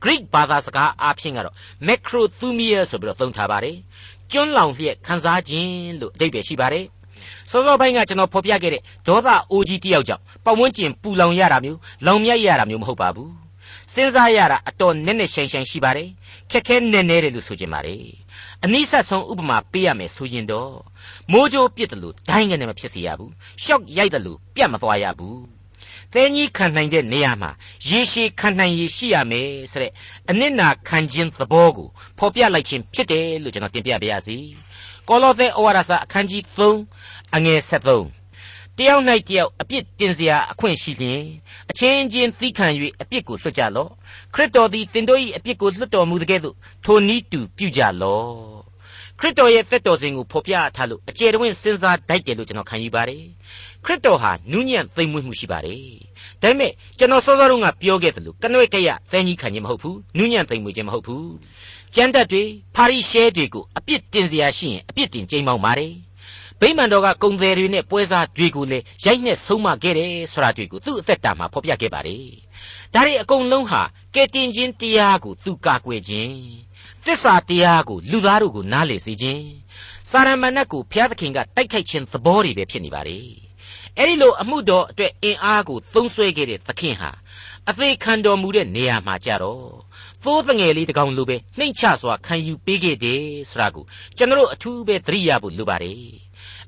Greek ဘာသာစကားအားဖြင့်ကတော့ macrothumia ဆိုပြီးတော့သုံးထားပါတယ်ကျွန်းလောင်လျက်ခံစားခြင်းလို့အဓိပ္ပာယ်ရှိပါတယ်စောစောပိုင်းကကျွန်တော်ဖော်ပြခဲ့တဲ့ဒေါသအိုးကြီးတယောက်ကြောင့်ပတ်ဝန်းကျင်ပူလောင်ရတာမျိုးလောင်မြိုက်ရတာမျိုးမဟုတ်ပါဘူးစဉ်းစားရတာအတော်နဲ့နဲ့ရှိုင်ရှိုင်ရှိပါတယ်ခက်ခဲနဲ့နဲ့တယ်လို့ဆိုချင်ပါတယ်အနည်းဆက်ဆုံးဥပမာပေးရမယ်ဆိုရင်တော့မိုးကြိုးပြစ်တယ်လို့ဒိုင်းကနေမဖြစ်စေရဘူးရှော့ရိုက်တယ်လို့ပြတ်မသွားရဘူး သဲကြီးခံနိုင်တဲ့နေရာမှာရေရှည်ခံနိုင်ရရှိရမယ်ဆိုတဲ့အနစ်နာခံခြင်းသဘောကိုဖော်ပြလိုက်ခြင်းဖြစ်တယ်လို့ကျွန်တော်တင်ပြပါရစေ။ကောလောသဲဩဝါဒစာအခန်းကြီး3အငယ်73တယောက်၌တယောက်အပြစ်တင်စရာအခွင့်ရှိလျင်အချင်းချင်းသီးခံ၍အပြစ်ကိုလွတ်ကြလော့ခရစ်တော်သည်တင်တို့၏အပြစ်ကိုလွတ်တော်မူတဲ့ကဲ့သို့ထိုနည်းတူပြုကြလော့ခရစ်တော်ရဲ့သက်တော်စဉ်ကိုဖော်ပြထားလို့အကျယ်တဝင့်စဉ်းစားတိုက်တယ်လို့ကျွန်တော်ခံယူပါတယ် ခရစ်တော်ဟာနူးညံ့သိမ်မွေ့မှုရှိပါတယ်။ဒါပေမဲ့ကျွန်တော်စောစောတုန်းကပြောခဲ့သလိုကနွဲ့ကရသဲကြီးခံခြင်းမဟုတ်ဘူး။နူးညံ့သိမ်မွေ့ခြင်းမဟုတ်ဘူး။ကျမ်းတက်တွေဖာရိရှဲတွေကိုအပြစ်တင်စရာရှိရင်အပြစ်တင်ကြိမ်းမောင်းပါတယ်။ဗိမာန်တော်ကကုံတယ်တွေနဲ့ပွဲစားတွေကိုလည်းရိုက်နှက်ဆုံးမခဲ့တယ်ဆိုတာတွေကိုသူ့အသက်တာမှာဖော်ပြခဲ့ပါတယ်။ဒါတွေအကုန်လုံးဟာကဲတင်ခြင်းတရားကိုသူကာကွယ်ခြင်းတစ္ဆာတရားကိုလူသားတို့ကိုနားလည်စေခြင်းစာရမဏတ်ကိုဘုရားသခင်ကတိုက်ခိုက်ခြင်းသဘောတွေပဲဖြစ်နေပါလေ အဲ့ဒီလိုအမှုတော်အတွက်အင်အားကိုသုံးဆွဲခဲ့တဲ့သခင်ဟာအသေးခံတော်မူတဲ့နေရာမှာကြတော့သိုးတငယ်လေးတကောင်လိုပဲနှိမ့်ချစွာခံယူပေးခဲ့တယ်ဆိုတာကိုကျွန်တော်အထူးပဲသတိရဖို့လိုပါတယ်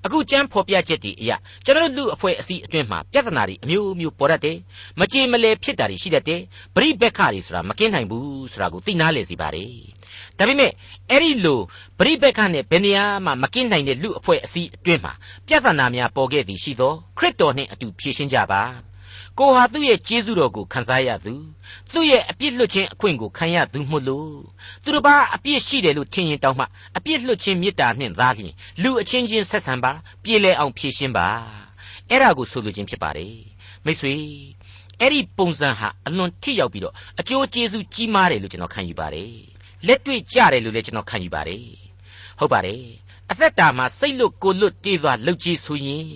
အခုကျမ်းဖော်ပြချက်တွေအရကျွန်တော်လူအဖွဲ့အစည်းအတွင်းမှာပြဿနာတွေအမျိုးမျိုးပေါ်တတ်တယ်မကြေမလဲဖြစ်တာတွေရှိတတ်တယ်ပရိဘက်ခတွေဆိုတာမကင်းနိုင်ဘူးဆိုတာကိုသိနာလေစီပါတယ် ဒါပေမဲ့အဲ့ဒီလိုပရိဘက်ခနဲ့ဘယ်နေရာမှမကင်းနိုင်တဲ့လူအဖွဲ့အစည်းအတွင်းမှာပြဿနာများပေါ်ခဲ့သည်ရှိသောခရစ်တော်နှင့်အတူဖြေရှင်းကြပါကိုဟာသူ့ရဲ့ကျေးဇူးတော်ကိုခံစားရသူသူ့ရဲ့အပြစ်လွတ်ခြင်းအခွင့်ကိုခံရသူမို့လို့သူတစ်ပါးအပြစ်ရှိတယ်လို့ထင်ရင်တောင်းမှအပြစ်လွတ်ခြင်းမေတ္တာနှင့်သားလျင်လူအချင်းချင်းဆက်ဆံပါပြေလည်အောင်ဖြေရှင်းပါအဲ့ဒါကိုဆိုလိုခြင်းဖြစ်ပါတယ်မိတ်ဆွေအဲ့ဒီပုံစံဟာအလွန်ထိရောက်ပြီးတော့အကျိုးကျေးဇူးကြီးမားတယ်လို့ကျွန်တော်ခံယူပါတယ် လက်တွေ့ကြတယ်လို့လည်းကျွန်တော်ခံယူပါတယ်ဟုတ်ပါတယ်အသက်တာမှာစိတ်လွတ်ကိုလွတ်တည်သွားလှုပ်ကြည့်ဆိုရင်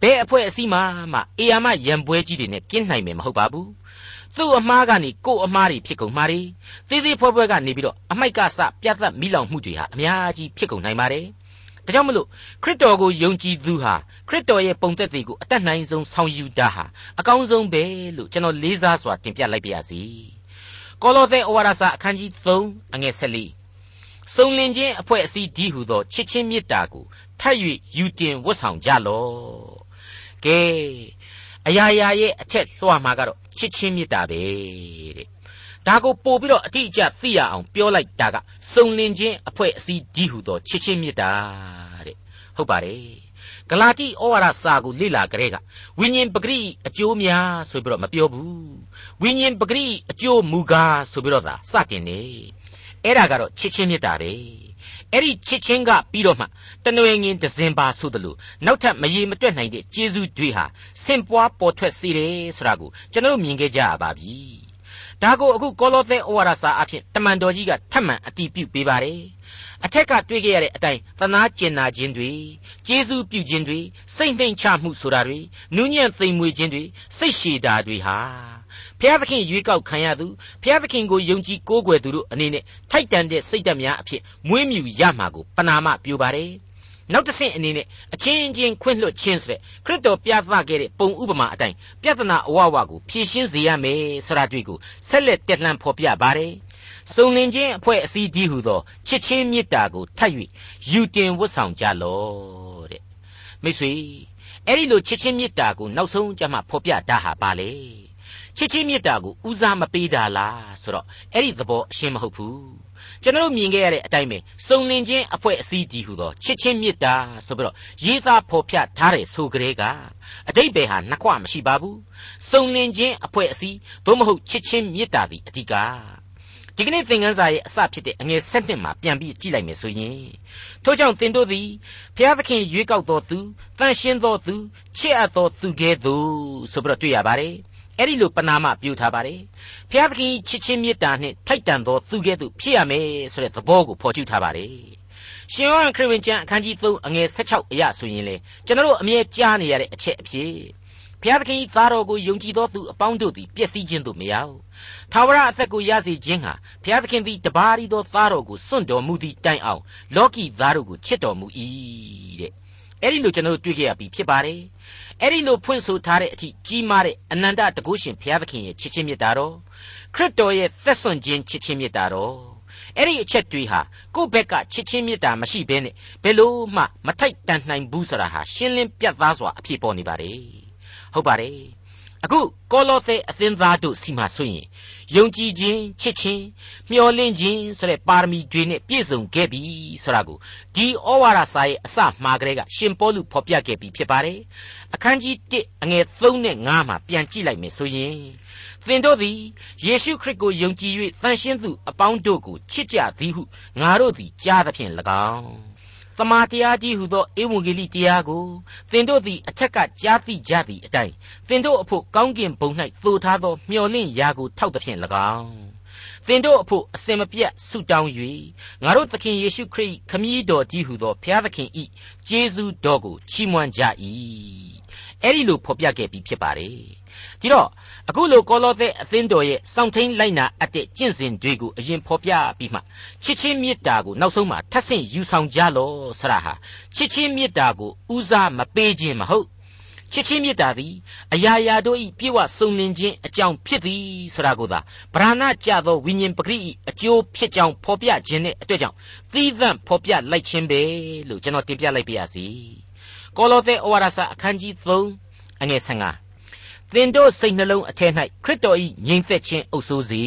ဘယ်အဖွဲ့အစည်းမှမှအေယာမရံပွဲကြီးတွေနဲ့ကင်းနိုင်မယ်မဟုတ်ပါဘူးသူ့အမားကနေကို့အမားတွေဖြစ်ကုန်မှာတွေသေးသေးဖွဲဖွဲကနေပြီးတော့အမိုက်ကစပြတ်သက်မိလောင်မှုတွေဟာအများကြီးဖြစ်ကုန်နိုင်ပါတယ်ဒါကြောင့်မလို့ခရစ်တော်ကိုယုံကြည်သူဟာခရစ်တော်ရဲ့ပုံသက်တွေကိုအတတ်နိုင်ဆုံးဆောင်ယူတာဟာအကောင်းဆုံးပဲလို့ကျွန်တော်လေးစားစွာတင်ပြလိုက်ပါရစေ ကောလောသဲဩဝါဒစာအခန်းကြီး3အငယ်14စုံလင်ခြင်းအဖွဲ့အစည်းဒီဟုသောချစ်ချင်းမေတ္တာကိုထပ်၍ယူတင်ဝတ်ဆောင်ကြလော့ကဲအရာရာရဲ့အထက်လွှာမှာကတော့ချစ်ချင်းမေတ္တာပဲတဲ့ဒါကိုပို့ပြီးတော့အတိအကျသိရအောင်ပြောလိုက်တာကစုံလင်ခြင်းအဖွဲ့အစည်းဒီဟုသောချစ်ချင်းမေတ္တာတဲ့ဟုတ်ပါတယ် ဂလာတိဩဝါဒစာကိုလေ့လာကြတဲ့ကဝိညာဉ်ပဂရိအကျိုးများဆိုပြီးတော့မပြောဘူးဝိညာဉ်ပဂရိအကျိုးမူကားဆိုပြီးတော့သာစတင်နေအဲ့ဒါကတော့ချစ်ချင်းမေတ္တာပဲအဲ့ဒီချစ်ချင်းကပြီးတော့မှတနွေငင်ဒဇင်ဘာဆိုသလိုနောက်ထပ်မရေမတွက်နိုင်တဲ့ကျေးဇူးတွေဟာဆင့်ပွားပေါ်ထွက်စေတယ်ဆိုတာကိုကျွန်တော်မြင်ခဲ့ကြရပါပြီဒါကိုအခုကောလောသဲဩဝါဒစာအဖြစ်တမန်တော်ကြီးကထပ်မံအတည်ပြုပေးပါတယ် အထက်ကတွေ့ခဲ့ရတဲ့အတိုင်းသနာကျင်နာခြင်းတွေကျေးဇူးပြုခြင်းတွေစိတ်နှိမ်ချမှုဆိုတာတွေနူးညံ့သိမ်မွေ့ခြင်းတွေစိတ်ရှည်တာတွေဟာဖျားသခင်ရွေးကောက်ခံရသူဖျားသခင်ကိုယုံကြည်ကိုးကွယ်သူတို့အနေနဲ့ထိုက်တန်တဲ့စိတ်ဓာတ်များအဖြစ်မွေးမြူရမှာကိုပနာမပြိုပါတယ်နောက်တစ်ဆင့်အနေနဲ့အချင်းချင်းခွင့်လွှတ်ခြင်းဆိုတဲ့ခရစ်တော်ပြသခဲ့တဲ့ပုံဥပမာအတိုင်းပြဿနာအဝဝကိုဖြေရှင်းစေရမယ်ဆိုတာတွေ့ကိုဆက်လက်တက်လှမ်းဖော်ပြပါတယ် စုံလင်ခြင်းအဖွဲ့အစည်းဒီဟုသောချစ်ချင်းမေတ္တာကိုထပ်၍ယူတင်ဝတ်ဆောင်ကြလော့တဲ့မိတ်ဆွေအဲ့ဒီလိုချစ်ချင်းမေတ္တာကိုနောက်ဆုံးကြမှာဖော်ပြတာဟာပါလေချစ်ချင်းမေတ္တာကိုဦးစားမပေးတာလားဆိုတော့အဲ့ဒီသဘောအရှင်းမဟုတ်ဘူးကျွန်တော်မြင်ခဲ့ရတဲ့အတိုင်းပဲစုံလင်ခြင်းအဖွဲ့အစည်းဒီဟုသောချစ်ချင်းမေတ္တာဆိုပြီးတော့ရေးသားဖော်ပြထားတဲ့ဆိုကြဲကအတိတ်ဘယ်ဟာနှခွမရှိပါဘူးစုံလင်ခြင်းအဖွဲ့အစည်းသို့မဟုတ်ချစ်ချင်းမေတ္တာသည်အဓိက ဒီကနေ့သင်ခန်းစာရဲ့အစဖြစ်တဲ့အငယ်၁၂မှာပြန်ပြီးကြည့်လိုက်မယ်ဆိုရင်ထို့ကြောင့်သင်တို့သည်ဘုရားသခင်ရွေးကောက်တော်သူတန်ရှင်းတော်သူချစ်အပ်တော်သူကဲ့သို့ဆိုပြီးတော့တွေ့ရပါတယ်အဲ့ဒီလိုပနာမပြုထားပါတယ်ဘုရားသခင်ချစ်ချင်းမေတ္တာနှင့်ထိုက်တန်သောသူကဲ့သို့ဖြစ်ရမယ်ဆိုတဲ့သဘောကိုဖော်ကျူးထားပါတယ်ရှင်ယောဟန်ခရစ်ဝင်ကျမ်းအခန်းကြီး3အငယ်16အရဆိုရင်လေကျွန်တော်တို့အမြဲကြားနေရတဲ့အချက်အဖြစ် ဘုရားသခင်သားတော်ကိုယုံကြည်သောသူအပေါင်းတို့သည်ပျက်စီးခြင်းသို့မရောက်ထာဝရအသက်ကိုရစေခြင်းဟာဘုရားသခင်သည်တပါးရီသောသားတော်ကိုစွန့်တော်မူသည့်တိုင်အောင်လောကီသားတို့ကိုချစ်တော်မူ၏တဲ့အဲ့ဒီလိုကျွန်တော်တို့တွေ့ကြရပြီဖြစ်ပါတယ်အဲ့ဒီလိုဖွင့်ဆိုထားတဲ့အထိကြီးမားတဲ့အနန္တတကုရှင်ဘုရားသခင်ရဲ့ချစ်ချင်းမြတ်တာတော်ခရစ်တော်ရဲ့သက်ဆွန်ခြင်းချစ်ချင်းမြတ်တာတော်အဲ့ဒီအချက်တွေဟာကိုယ့်ဘက်ကချစ်ချင်းမေတ္တာမရှိဘဲနဲ့ဘယ်လို့မှမထိုက်တန်နိုင်ဘူးဆိုတာဟာရှင်းလင်းပြတ်သားစွာအဖြစ်ပေါ်နေပါတယ် ဟုတ်ပါတယ်အခုကောလောသဲအသင်းသားတို့စီမှာဆိုရင်ယုံကြည်ခြင်းချစ်ခြင်းမျှော်လင့်ခြင်းဆိုတဲ့ပါရမီတွေနဲ့ပြည့်စုံခဲ့ပြီဆိုတာကိုဒီဩဝါဒစာရဲ့အစမှာကလေးကရှင်ပေါလုဖော်ပြခဲ့ပြီးဖြစ်ပါတယ်အခန်းကြီး1အငယ်3နဲ့5မှာပြန်ကြည့်လိုက်မယ်ဆိုရင်သင်တို့သည်ယေရှုခရစ်ကိုယုံကြည်၍တန်ရှင်းသူအပေါင်းတို့ကိုချစ်ကြသည်ဟုငါတို့သည်ကြားသဖြင့်၎င်း တမန်တရားကြီးဟုသောဧဝံဂေလိတရားကိုသင်တို့သည်အထက်ကကြားသိကြသည့်အတိုင်းသင်တို့အဖို့ကောင်းကင်ဘုံ၌သို့ထားသောမျှော်လင့်ရာကိုထောက်သဖြင့်၎င်းသင်တို့အဖို့အစင်မပြတ်ဆုတောင်း၍ငါတို့သခင်ယေရှုခရစ်ခမည်းတော်ကြီးဟုသောဘုရားသခင်ဤကျေးဇူးတော်ကိုချီးမွမ်းကြ၏အဲ့ဒီလိုဖော်ပြခဲ့ပြီးဖြစ်ပါတယ် ဒီတော့အခုလိုကောလောသဲအသင်းတော်ရဲ့စောင့်ထိန်လိုက်နာအပ်တဲ့ကျင့်စဉ်တွေကိုအရင်ဖော်ပြပြီးမှချစ်ချင်းမေတ္တာကိုနောက်ဆုံးမှထပ်ဆင့်ယူဆောင်ကြလောဆရာဟာချစ်ချင်းမေတ္တာကိုဦးစားမပေးခြင်းမဟုတ်ချစ်ချင်းမေတ္တာသည်အရာရာတို့၏ပြေဝစုံလင်ခြင်းအကြောင်းဖြစ်သည်ဆိုတာကိုသာဗราဏကြသောဝိညာဉ်ပဂရိ၏အကျိုးဖြစ်ကြောင်းဖော်ပြခြင်းနဲ့အတွက်ကြောင့်သီးသန့်ဖော်ပြလိုက်ခြင်းပဲလို့ကျွန်တော်တင်ပြလိုက်ပါရစေကောလောသဲဩဝါဒစာအခန်းကြီး3အငယ်15 သင်တို့စိတ်နှလုံးအထက်၌ခရစ်တော်၏ငြိမ်သက်ခြင်းအုပ်စိုးစေ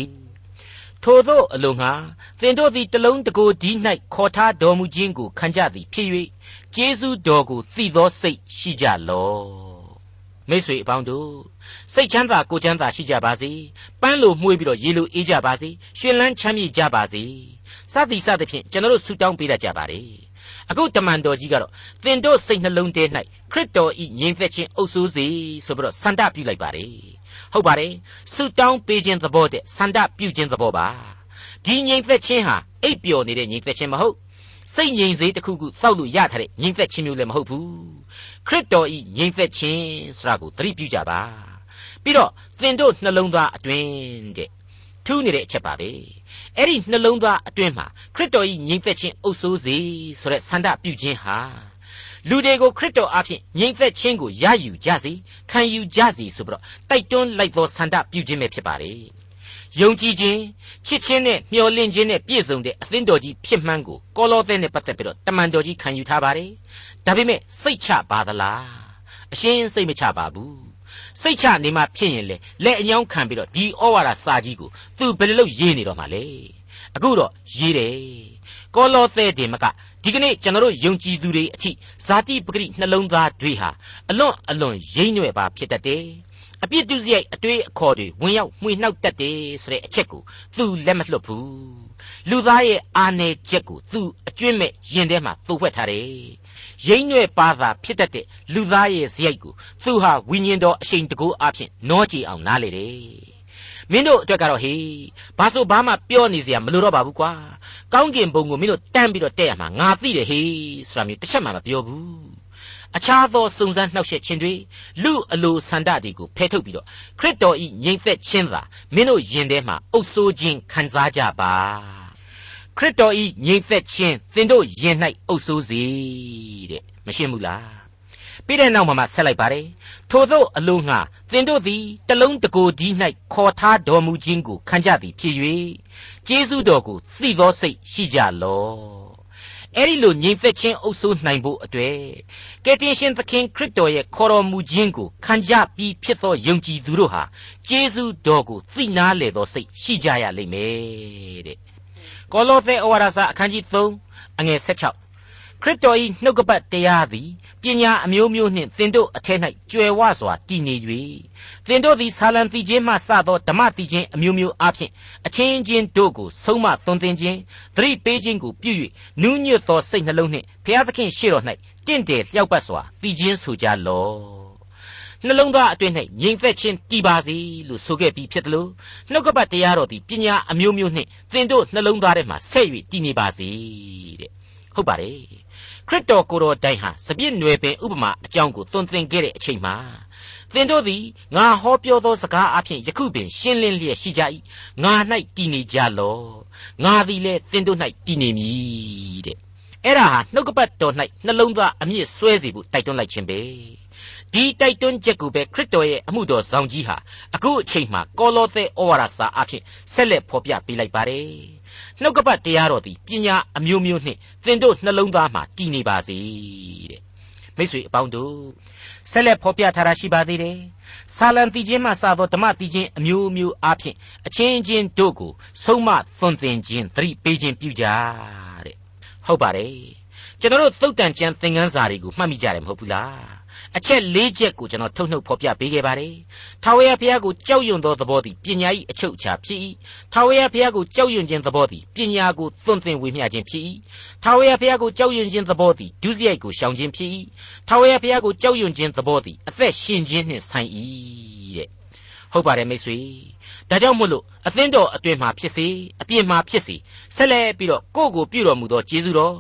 ထိုသောအလိုငှာသင်တို့သည်တလုံးတကိုယ်ဒီ၌ခေါ်ထားတော်မူခြင်းကိုခံကြသည်ဖြစ်၍ကျေးဇူးတော်ကိုသိသောစိတ်ရှိကြလော့မိတ်ဆွေအပေါင်းတို့စိတ်ချမ်းသာကိုယ်ချမ်းသာရှိကြပါစေပန်းလိုမှုေးပြီးတော့ရေလိုအေးကြပါစေရွှင်လန်းချမ်းမြေ့ကြပါစေစသည်စသဖြင့်ကျွန်တော်တို့ဆုတောင်းပေးတတ်ကြပါ रे အခုတမန်တော်ကြီးကတော့သင်တို့စိတ်နှလုံးထဲ၌ခရစ်တော်ဤငြိမ်သက်ခြင်းအုပ်စိုးစေဆိုပြီးတော့ဆန္ဒပြုလိုက်ပါတယ်ဟုတ်ပါတယ်ဆုတောင်းပေးခြင်းသဘောတဲ့ဆန္ဒပြုခြင်းသဘောပါဒီငြိမ်သက်ခြင်းဟာအိပ်ပျော်နေတဲ့ငြိမ်သက်ခြင်းမဟုတ်စိတ်ငြိမ်စေတခုခုသောက်လို့ရထားတဲ့ငြိမ်သက်ခြင်းမျိုးလည်းမဟုတ်ဘူးခရစ်တော်ဤငြိမ်သက်ခြင်းဆိုတာကိုသတိပြုကြပါပြီးတော့သင်တို့နှလုံးသားအတွင်းတဲ့ ထူးနေတဲ့အချက်ပါပဲအဲ့ဒီနှလုံးသားအတွင်းမှာခရစ်တော်၏ငြိမ်သက်ခြင်းအုပ်စိုးစေဆိုတဲ့ဆန္ဒပြုခြင်းဟာလူတွေကိုခရစ်တော်အဖင်ငြိမ်သက်ခြင်းကိုရယူကြစေခံယူကြစေဆိုပြီးတော့တိုက်တွန်းလိုက်သောဆန္ဒပြုခြင်းပဲဖြစ်ပါလေယုံကြည်ခြင်းချစ်ခြင်းနဲ့မျှော်လင့်ခြင်းနဲ့ပြည့်စုံတဲ့အသင်းတော်ကြီးဖြစ်မှန်းကိုကောလောသဲနဲ့ပတ်သက်ပြီးတော့တမန်တော်ကြီးခံယူထားပါတယ်ဒါပေမဲ့စိတ်ချပါသလားအရှင်းစိတ်မချပါဘူး စိတ်ချနေမှဖြစ်ရင်လေလက်အညောင်းခံပြီးတော့ဒီဩဝါဒစာကြီးကိုသူဘယ်လိုလုပ်ရေးနေတော့မှလဲအခုတော့ရေးတယ်ကောလောသဲတင်မကဒီကနေ့ကျွန်တော်တို့ယုံကြည်သူတွေအထိဇာတိပဂရိနှလုံးသားတွေဟာအလွန်အလွန်ရိမ့်ညွယ်ပါဖြစ်တတ်တယ်အပြစ်ဒုစရိုက်အတွေ့အခေါ်တွေဝင်ရောက်မှွေနှောက်တတ်တယ်ဆိုတဲ့အချက်ကိုသူလက်မလွတ်ဘူးလူသားရဲ့အာနယ်ချက်ကိုသူအကျွင့်မဲ့ရင်ထဲမှာသို့ဝှက်ထားတယ် ရိမ့်ညွဲ့ပါသာဖြစ်တတ်တဲ့လူသားရဲ့ဇယိုက်ကိုသူဟာဝိညာဉ်တော်အရှိန်တကူအဖြစ်နောကြည်အောင်နားလေတယ်မင်းတို့အတွက်ကတော့ဟေးဘာဆိုဘာမှပြောနေစရာမလိုတော့ပါဘူးကွာကောင်းကင်ဘုံကိုမင်းတို့တန်းပြီးတော့တက်ရမှာငါသိတယ်ဟေးဆိုတာမျိုးတစ်ချက်မှမပြောဘူးအခြားသောစုံစမ်းနှောက်ယှက်ခြင်းတွေလူအလိုဆန္ဒတွေကိုဖယ်ထုတ်ပြီးတော့ခရစ်တော်ဤငြိမ်သက်ခြင်းသာမင်းတို့ယင်ထဲမှာအုပ်ဆိုးခြင်းခံစားကြပါ ခရစ်တော်ဤငြိမ်သက်ခြင်းသင်တို့ယင်၌အုပ်စိုးစေတဲ့မရှင်းဘူးလားပြီးတဲ့နောက်မှာဆက်လိုက်ပါတယ်ထို့သောအလိုငှာသင်တို့သည်တလုံးတကိုယ်ဒီ၌ခေါ်ထားတော်မူခြင်းကိုခံကြသည်ဖြစ်၍ကျေးဇူးတော်ကိုသိသောစိတ်ရှိကြလော့အဲ့ဒီလိုငြိမ်သက်ခြင်းအုပ်စိုးနိုင်ဖို့အတွေ့ကယ်တင်ရှင်သခင်ခရစ်တော်ရဲ့ခေါ်တော်မူခြင်းကိုခံကြပြီးဖြစ်သောယုံကြည်သူတို့ဟာကျေးဇူးတော်ကိုသိနာလေသောစိတ်ရှိကြရလိမ့်မယ်တဲ့ ကောလောသဲဩဝါဒစာအခန်းကြီး3အငယ်16ခရစ်တော်၏နှုတ်ကပတ်တရားသည်ပညာအမျိုးမျိုးနှင့်သင်တို့အထက်၌ကြွယ်ဝစွာတည်နေ၍သင်တို့သည်ဆာလံတိခြင်းမှစသောဓမ္မတိခြင်းအမျိုးမျိုးအပြင်အချင်းချင်းတို့ကိုဆုံးမသွန်သင်ခြင်းသတိပေးခြင်းကိုပြု၍နူးညွတ်သောစိတ်နှလုံးနှင့်ဘုရားသခင်ရှေ့တော်၌တင့်တယ်လျှောက်ပတ်စွာတည်ခြင်းဆိုကြလော့ နှလုံးသားအတွင်း၌ငြိမ်သက်ခြင်းတည်ပါစေလို့ဆိုခဲ့ပြီးဖြစ်တယ်လို့နှုတ်ကပတ်တရားတော်သည်ပညာအမျိုးမျိုးနှင့်သင်တို့နှလုံးသားထဲမှာဆက်၍တည်နေပါစေတဲ့ဟုတ်ပါတယ်ခရစ်တော်ကိုယ်တော်တိုင်ဟာစပြည့်နွယ်ပင်ဥပမာအကြောင်းကိုသွန်သင်ခဲ့တဲ့အချိန်မှာသင်တို့သည်ငါဟောပြောသောစကားအဖြစ်ယခုပင်ရှင်းလင်းလျက်ရှိကြ၏ငါ၌တည်နေကြလောငါသည်လည်းသင်တို့၌တည်နေမည်တဲ့ အဲ့ဒါဟာနှုတ်ကပတ်တော်၌နှလုံးသားအမြင့်ဆွဲစီဖို့တိုက်တွန်းလိုက်ခြင်းပဲဒီတိုက်တွန်းချက်ကိုပဲခရစ်တော်ရဲ့အမှုတော်ဆောင်ကြီးဟာအခုအချိန်မှာကောလောသဲဩဝါဒစာအဖြစ်ဆက်လက်ဖော်ပြပေးလိုက်ပါတယ်နှုတ်ကပတ်တရားတော်သည်ပညာအမျိုးမျိုးနှင့်သင်တို့နှလုံးသားမှာတည်နေပါစေတဲ့မိတ်ဆွေအပေါင်းတို့ဆက်လက်ဖော်ပြထားတာရှိပါသေးတယ်။ဆာလံတီချင်းမှစသောဓမ္မတီချင်းအမျိုးမျိုးအားဖြင့်အချင်းချင်းတို့ကိုဆုံးမသွန်သင်ခြင်းသတိပေးခြင်းပြုကြတဲ့။ ဟုတ်ပါတယ်။ကျွန်တော်တို့သုတ်တန်ကျမ်းသင်ခန်းစာတွေကိုမှတ်မိကြတယ်မဟုတ်ဘူးလား။အချက်၄ချက်ကိုကျွန်တော်ထုတ်နှုတ်ဖော်ပြပေးခဲ့ပါတယ်။ထာဝရဘုရားကိုကြောက်ရွံ့သောသဘောသည်ပညာ၏အချုပ်အခြာဖြစ်၏။ထာဝရဘုရားကိုကြောက်ရွံ့ခြင်းသဘောသည်ပညာကိုသွန်သင်ဝေမျှခြင်းဖြစ်၏။ထာဝရဘုရားကိုကြောက်ရွံ့ခြင်းသဘောသည်ဒုစရိုက်ကိုရှောင်ခြင်းဖြစ်၏။ထာဝရဘုရားကိုကြောက်ရွံ့ခြင်းသဘောသည်အသက်ရှင်ခြင်းနှင့်ဆိုင်၏တဲ့။ ဟုတ်ပါတယ်မိတ်ဆွေ။ဒါကြောင့်မို့လို့အသင်းတော်အတွင်မှာဖြစ်စေအပြင်မှာဖြစ်စေဆက်လက်ပြီးတော့ကိုယ့်ကိုပြုတော်မူသောကျေးဇူးတော်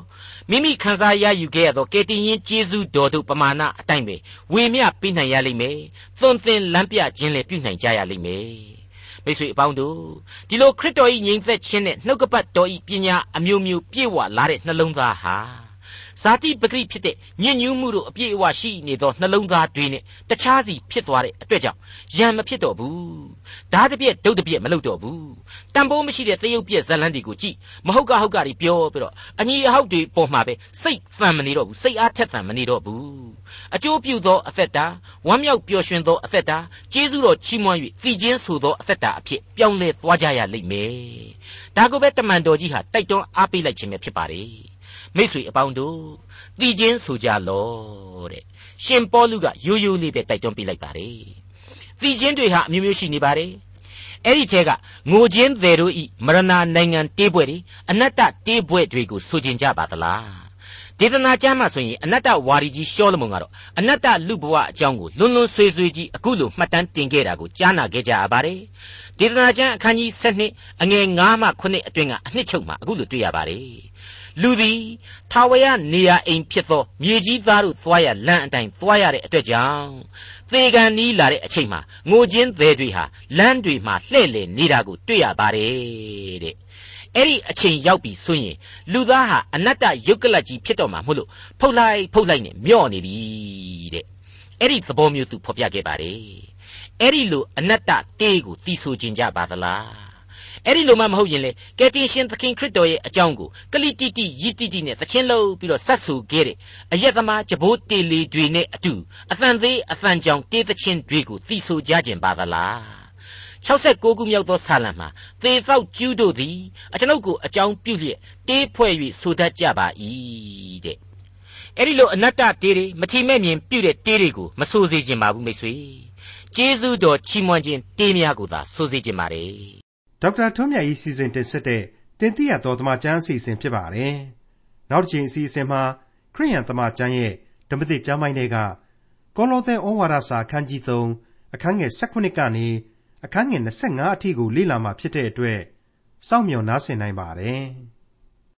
မိမိခံစားရယူခဲ့ရသောကယ်တင်ရှင်ကျေးဇူးတော်တို့ပမာဏအတိုင်းပဲဝေမျှပေးနိုင်ရလိမ့်မယ်။သွန်သင်လမ်းပြခြင်းလည်းပြုနိုင်ကြရလိမ့်မယ်။မိတ်ဆွေအပေါင်းတို့ဒီလိုခရစ်တော်၏ငြိမ်သက်ခြင်းနဲ့နှုတ်ကပတ်တော်၏ပညာအမျိုးမျိုးပြည့်ဝလာတဲ့နှလုံးသားဟာ ဇာတိပဂရိဖြစ်တဲ့ညဉ့်ညူးမှုတို့အပြည့်အဝရှိနေသောနှလုံးသားတွေနဲ့တခြားစီဖြစ်သွားတဲ့အတွက်ကြောင့်ယံမဖြစ်တော့ဘူးဓာတ်တပြက်ဒုတ်တပြက်မလုပ်တော့ဘူးတန်ဖိုးမရှိတဲ့သရုပ်ပြက်ဇလန်းတွေကိုကြည့်မဟုတ်ကဟုတ်ကတွေပြောပြီးတော့အညီအဟောက်တွေပေါ်မှာပဲစိတ်ဖန်မနေတော့ဘူးစိတ်အားထက်သန်မနေတော့ဘူးအကျိုးပြုသောအသက်တာဝမ်းမြောက်ပျော်ရွှင်သောအသက်တာကျေးဇူးတော်ချီးမွမ်း၍သီချင်းဆိုသောအသက်တာအဖြစ်ပြောင်းလဲသွားကြရလိမ့်မယ်ဒါကိုပဲတမန်တော်ကြီးဟာတိုက်တွန်းအားပေးလိုက်ခြင်းပဲဖြစ်ပါတယ် မိษွေအပေါင်းတို့တည်ခြင်းဆိုကြလောတဲ့ရှင်ပေါလုကရိုးရိုးလေးပဲတိုက်တွန်းပြလိုက်ပါတယ်တည်ခြင်းတွေဟာအမျိုးမျိုးရှိနေပါတယ်အဲ့ဒီထဲကငိုခြင်းတွေတို့ဤမရဏနိုင်ငံတေးပွဲတွေအနတ္တတေးပွဲတွေကိုဆိုကြင်ကြပါသလားဒေသနာကျမ်းမှာဆိုရင်အနတ္တဝါရီကြီးရှောလမုန်ကတော့အနတ္တလူဘဝအကြောင်းကိုလွန်းလွန်းဆွေးဆွေးကြီးအခုလိုမှတ်တမ်းတင်ခဲ့တာကိုကြားနာခဲ့ကြရပါတယ်ဒေသနာကျမ်းအခန်းကြီး7အငယ်9မှ9အတွင်းကအနှစ်ချုပ်မှာအခုလိုတွေ့ရပါတယ် လူသည်ထာဝရနေရာအိမ်ဖြစ်သောမြေကြီးသားတို့သွားရလမ်းအတိုင်းသွားရတဲ့အတွက်ကြောင့်သေကံနီးလာတဲ့အချိန်မှာငိုခြင်းသည်တွေဟာလမ်းတွေမှာလှဲ့လေနေတာကိုတွေ့ရပါတယ်တဲ့အဲ့ဒီအချိန်ရောက်ပြီဆိုရင်လူသားဟာအနတ္တယုတ်ကလတ်ကြီးဖြစ်တော့မှာမဟုတ်လို့ဖုတ်လိုက်ဖုတ်လိုက်နဲ့မျော့နေပြီတဲ့အဲ့ဒီသဘောမျိုးသူဖော်ပြခဲ့ပါတယ်အဲ့ဒီလိုအနတ္တတေးကိုတီးဆိုခြင်းကြပါသလား အဲ့ဒီလိုမှမဟုတ်ရင်လေကယ်တင်ရှင်သခင်ခရစ်တော်ရဲ့အကြောင်းကိုကလိတိတိယိတိတိနဲ့သချင်းလုံးပြီးတော့ဆက်ဆူခဲ့တဲ့အယက်သမားဂျဘိုးတေလီတွေနဲ့အတူအသံသေးအသံကြောင်တေးသချင်းတွေကိုတီးဆိုကြခြင်းပါသလား69ခုမြောက်သောဆာလံမှာသေသောကျူးတို့သည်အကျွန်ုပ်ကိုအကြောင်းပြုလျက်တေးဖွဲ့၍ဆိုတတ်ကြပါ၏တဲ့အဲ့ဒီလိုအနတ္တတေးတွေမထီမဲ့မြင်ပြုတဲ့တေးတွေကိုမဆိုစေခြင်းပါဘူးမိတ်ဆွေကျေးဇူးတော်ချီးမွမ်းခြင်းတေးများကိုသာဆိုစေခြင်းပါတယ် ဒေါက်တာထွန်းမြတ်၏စီစဉ်တင်ဆက်တဲ့တင်ပြတော်သမကျမ်းအစီအစဉ်ဖြစ်ပါတယ်။နောက်တစ်ချိန်အစီအစဉ်မှာခရိယန်သမကျမ်းရဲ့ဓမ္မသစ်ကျမ်းပိုင်းတွေကကောလောသဲဩဝါဒစာအခန်းကြီး3အခန်းငယ်18ကနေအခန်းငယ်25အထိကိုလေ့လာမှာဖြစ်တဲ့အတွက်စောင့်မျှော်နားဆင်နိုင်ပါတယ်။